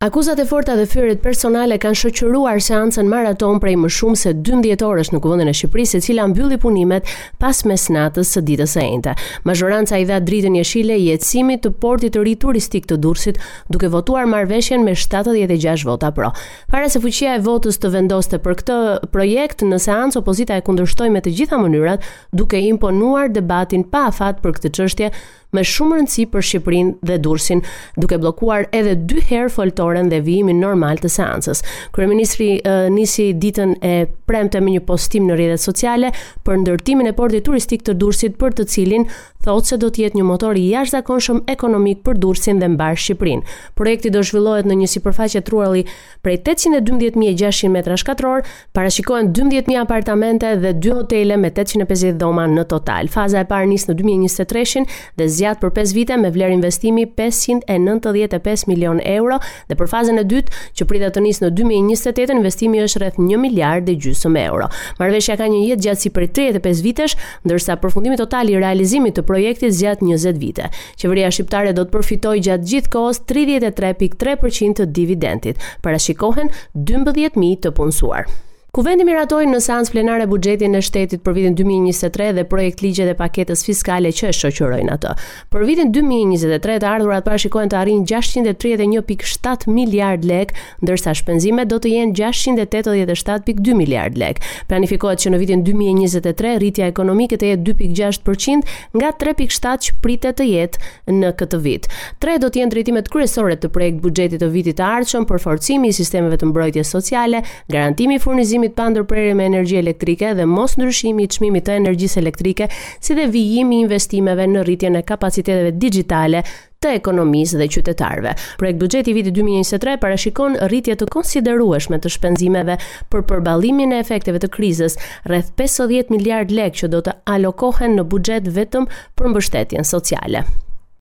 Akuzat e forta dhe fyerjet personale kanë shoqëruar seancën maraton prej më shumë se 12 orësh në Kuvendin e Shqipërisë, e cila mbylli punimet pas mesnatës së ditës së enjte. Mazhoranca i dha dritën jeshile jetësimit të portit të ri turistik të Durrësit, duke votuar marrëveshjen me 76 vota pro. Para se fuqia e votës të vendoste për këtë projekt, në seancë opozita e kundërshtoi me të gjitha mënyrat duke imponuar debatin pa afat për këtë çështje me shumë rëndësi për Shqipërinë dhe Durrësin, duke bllokuar edhe dy herë foltoren dhe vijimin normal të seancës. Kryeministri uh, nisi ditën e premte me një postim në rrjetet sociale për ndërtimin e portit turistik të Durrësit për të cilin thotë se do të jetë një motor i jashtëzakonshëm ekonomik për Durrësin dhe mbarë Shqipërinë. Projekti do zhvillohet në një sipërfaqe trualli Prej tetëqind e dymbëdhjetë mijë e gjashtëqind metrash katrorë, parashikohen dymbëdhjetë mijë apartamente dhe dy hotele me tetëqind e pesëdhjetë dhoma në total. Faza e parë nis në dy mijë e njëzet e treshin dhe zgjat për pesë vite me vlerë investimi pesëqind e nëntëdhjetë e pesë milionë euro dhe për fazën e dytë, që pritet të nisë në dy mijë e njëzet e tetë, investimi është rreth një miliard dhe gjysmë euro. Marrëveshja ka një jetëgjatësi prej tridhjetë e pesë vitesh, ndërsa përfundimi total i realizimit të projektit zgjat njëzet vite. Qeveria shqiptare do të përfitojë gjatë gjithë kohës tridhjetë e tre pikë tre për qind të dividendit, parashikohen dymbëdhjetë mijë të punësuar. Kuvendi miratoi në seancë plenare buxhetin e shtetit për vitin dy mijë e njëzet e tre dhe projektligjet e paketës fiskale që e shoqërojnë atë. Për vitin dy mijë e njëzet e tre të ardhurat parashikohen të arrijnë gjashtëqind e tridhjetë e një pikë shtatë miliardë lekë, ndërsa shpenzimet do të jenë gjashtëqind e tetëdhjetë e shtatë pikë dy miliardë lekë. Planifikohet që në vitin dy mijë e njëzet e tre rritja ekonomike të jetë dy pikë gjashtë për qind nga tre pikë shtatë që pritet të jetë në këtë vit. Tre do të jenë drejtimet kryesore të projektbuxhetit të vitit të ardhshëm, përforcimi i sistemeve të mbrojtjes sociale, garantimi i furnizimit pa ndërprerje me energji elektrike dhe mosndryshimi i çmimit të energjisë elektrike, si dhe vijimi i investimeve në rritjen e kapaciteteve digjitale të ekonomisë dhe qytetarëve. Projektbuxheti i vitit 2023 parashikon rritje të konsiderueshme të shpenzimeve për përballimin e efekteve të krizës, rreth pesëdhjetë miliardë lekë që do të alokohen në buxhet vetëm për mbështetjen sociale.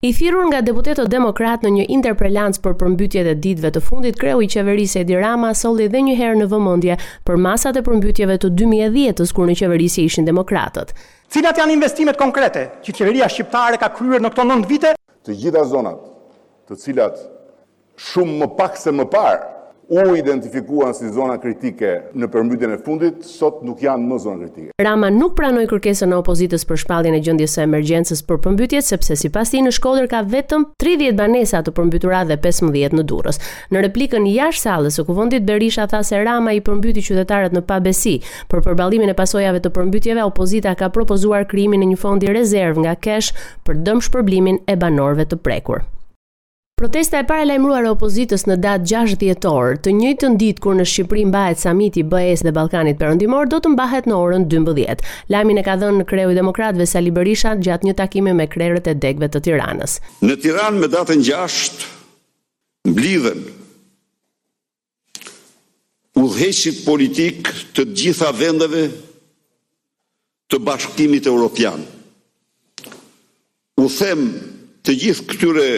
I thirrur nga deputetët demokratë në një interpelancë për përmbytjet e ditëve të fundit, kreu i qeverisë Edi Rama solli edhe një herë në vëmendje përmasat e përmbytjeve të dy mijë e dhjetës kur në qeverisje ishin demokratët. Cilat janë investimet konkrete që qeveria shqiptare ka kryer në këto nëntë vite? Të gjitha zonat, të cilat shumë më pak se më parë u identifikuan si zona kritike në përmbytjen e fundit, sot nuk janë më zona kritike. Rama nuk pranoi kërkesën e opozitës për shpalljen e gjendjes së emergjencës për përmbytjet sepse sipas tij në Shkodër ka vetëm tridhjetë banesa të përmbytura dhe pesëmbëdhjetë në Durrës. Në replikën jashtë sallës së Kuvendit, Berisha tha se Rama i përmbyti qytetarët në pabesi. Për përballimin e pasojave të përmbytjeve, opozita ka propozuar krijimin e një fondi rezervë nga kesh për dëmshpërblimin e banorëve të prekur. Protesta e paralajmëruar e opozitës në datë 6 dhjetor, të njëjtën ditë kur në Shqipëri mbahet samiti i BE-së dhe Ballkanit Perëndimor, do të mbahet në orën 12. Lajmin e ka dhënë kreu i demokratëve Sali Berisha gjatë një takimi me krerët e degëve të Tiranës. Në Tiranë me datën 6 Mblidhen udhëheqësit politikë të të gjitha vendeve të Bashkimit Europian. U them të gjithë këtyre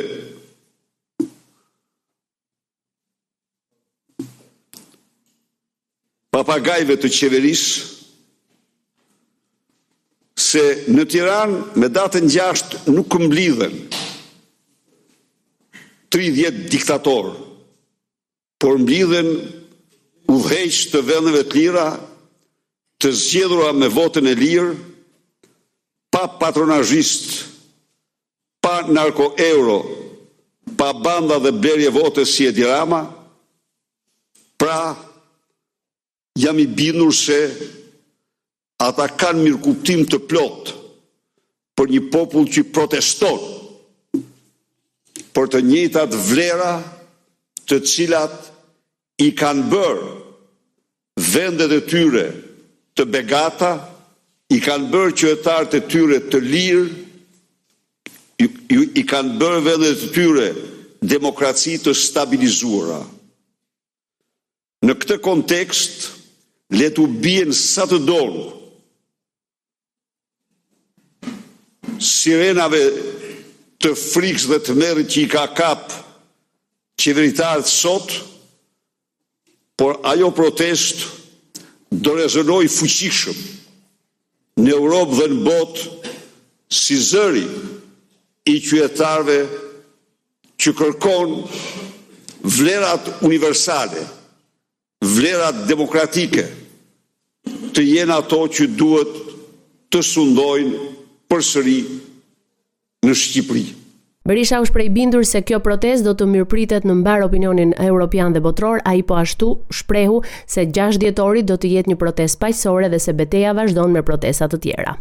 Papagajve të qeverisë se në Tiranë me datën gjashtë nuk mblidhen tridhjetë diktatorë, por mblidhen udhëheqës të vendeve të lira, të zgjedhur me votën e lirë, pa patronazhistë, pa narko-euro, pa banda dhe blerje votash si Edi Rama, Pra, jam i bindur se ata kanë mirëkuptim të plotë për një popull që proteston për të njëjtat vlera të cilat i kanë bërë Vendet e tyre të begata i kanë bërë qytetarët e tyre të lirë, i kanë bërë vendet e tyre demokraci të stabilizuara. Në këtë kontekst, le t'u bien sa të duan sirenave të frikës dhe tmerrit që i ka kap qeveritarët sot, por ajo protestë do rezonojë fuqishëm në Europë dhe në botë si zëri i qytetarëve që kërkon vlerat universale Vlerat demokratike të jenë ato që duhet të sundojnë përsëri në Shqipëri. Berisha u shpreh i bindur se kjo protestë do të mirëpritet në mbarë opinionin europian dhe botëror, ai po ashtu u shpreh se gjashtë dhjetori do të jetë një protestë paqësore dhe se beteja vazhdon me protesta të tjera.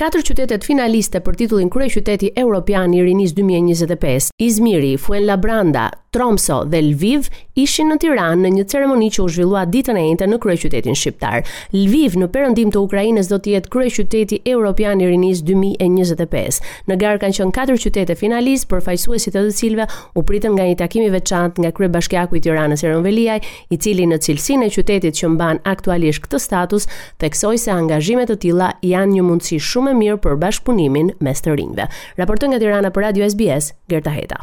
Katër qytetet finaliste për titullin kryeqyteti europian i rinisë 2025, Izmiri, Fuenlabrada, Tromso dhe Lviv ishin në Tiranë në një ceremoni që u zhvillua ditën e enjte në kryeqytetin shqiptar. Lviv në perëndim të Ukrainës do të jetë kryeqyteti europian i rinisë 2025. Në garë kanë qenë katër qytete finalistë, përfaqësuesit e të cilëve u pritën nga një takim i veçantë nga kryebashkiaku i Tiranës Erion Veliaj, i cili në cilësinë e qytetit që mban aktualisht këtë status, theksoi se angazhime të tilla janë një mundësi shumë e mirë për bashkëpunimin mes të rinjve. Raportoi nga Tirana për Radio SBS, Gerta Heta.